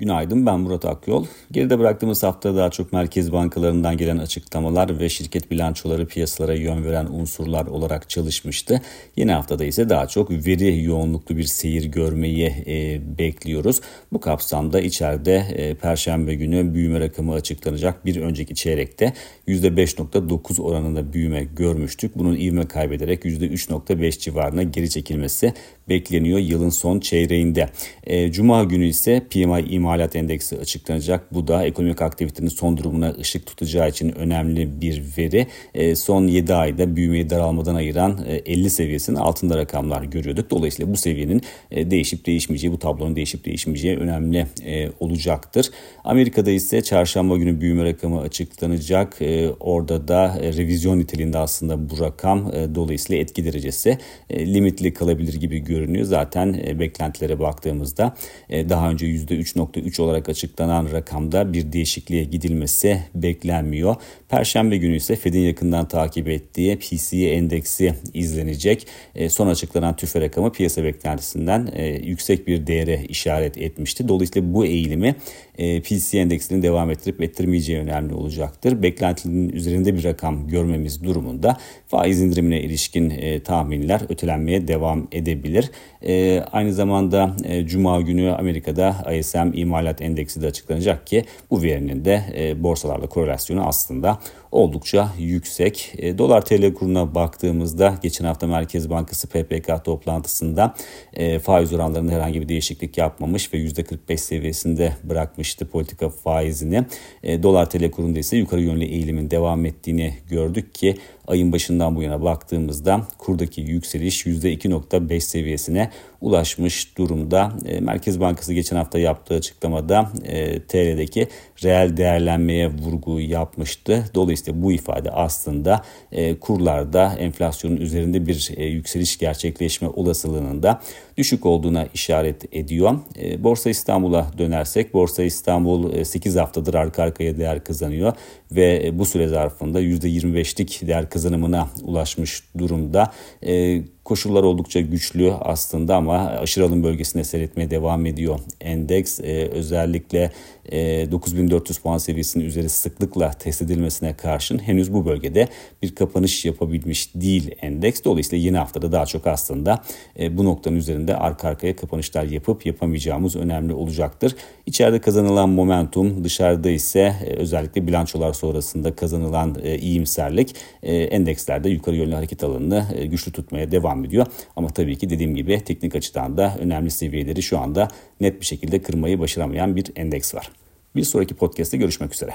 Günaydın ben Murat Akyol. Geride bıraktığımız hafta daha çok merkez bankalarından gelen açıklamalar ve şirket bilançoları piyasalara yön veren unsurlar olarak çalışmıştı. Yeni haftada ise daha çok veri yoğunluklu bir seyir görmeyi e, bekliyoruz. Bu kapsamda içeride e, Perşembe günü büyüme rakamı açıklanacak. Bir önceki çeyrekte %5.9 oranında büyüme görmüştük. Bunun ivme kaybederek %3.5 civarına geri çekilmesi bekleniyor yılın son çeyreğinde. E, Cuma günü ise PMI imalat endeksi açıklanacak. Bu da ekonomik aktivitenin son durumuna ışık tutacağı için önemli bir veri. E, son 7 ayda büyümeyi daralmadan ayıran e, 50 seviyesinin altında rakamlar görüyorduk. Dolayısıyla bu seviyenin e, değişip değişmeyeceği, bu tablonun değişip değişmeyeceği önemli e, olacaktır. Amerika'da ise çarşamba günü büyüme rakamı açıklanacak. E, orada da e, revizyon niteliğinde aslında bu rakam e, dolayısıyla etki derecesi e, limitli kalabilir gibi görünüyor. Zaten e, beklentilere baktığımızda e, daha önce %3.3 olarak açıklanan rakamda bir değişikliğe gidilmesi beklenmiyor. Perşembe günü ise Fed'in yakından takip ettiği PCE endeksi izlenecek. E, son açıklanan tüfe rakamı piyasa beklentisinden yüksek bir değere işaret etmişti. Dolayısıyla bu eğilimi PCE endeksinin devam ettirip ettirmeyeceği önemli olacaktır. Beklentinin üzerinde bir rakam görmemiz durumunda faiz indirimine ilişkin tahminler ötelenmeye devam edebilir. E, aynı zamanda e, Cuma günü Amerika'da ISM imalat endeksi de açıklanacak ki bu verinin de e, borsalarla korelasyonu aslında oldukça yüksek. E, Dolar TL kuruna baktığımızda geçen hafta Merkez Bankası PPK toplantısında e, faiz oranlarında herhangi bir değişiklik yapmamış ve %45 seviyesinde bırakmıştı politika faizini. E, Dolar TL kurunda ise yukarı yönlü eğilimin devam ettiğini gördük ki ayın başından bu yana baktığımızda kurdaki yükseliş %2.5 seviyesine ulaşmış durumda. E, Merkez Bankası geçen hafta yaptığı açıklamada e, TL'deki reel değerlenmeye vurgu yapmıştı. Dolayısıyla bu ifade aslında e, kurlarda enflasyonun üzerinde bir e, yükseliş gerçekleşme olasılığının da düşük olduğuna işaret ediyor. E, Borsa İstanbul'a dönersek Borsa İstanbul e, 8 haftadır arka arkaya değer kazanıyor ve e, bu süre zarfında %25'lik değer kazanımına ulaşmış durumda. E, Koşullar oldukça güçlü aslında ama aşırı alım bölgesinde seyretmeye devam ediyor. Endeks e, özellikle e, 9400 puan seviyesinin üzeri sıklıkla test edilmesine karşın henüz bu bölgede bir kapanış yapabilmiş değil endeks. Dolayısıyla yeni haftada daha çok aslında e, bu noktanın üzerinde arka arkaya kapanışlar yapıp yapamayacağımız önemli olacaktır. İçeride kazanılan momentum dışarıda ise e, özellikle bilançolar sonrasında kazanılan e, iyimserlik e, endekslerde yukarı yönlü hareket alanını e, güçlü tutmaya devam devam ediyor. Ama tabii ki dediğim gibi teknik açıdan da önemli seviyeleri şu anda net bir şekilde kırmayı başaramayan bir endeks var. Bir sonraki podcast'te görüşmek üzere.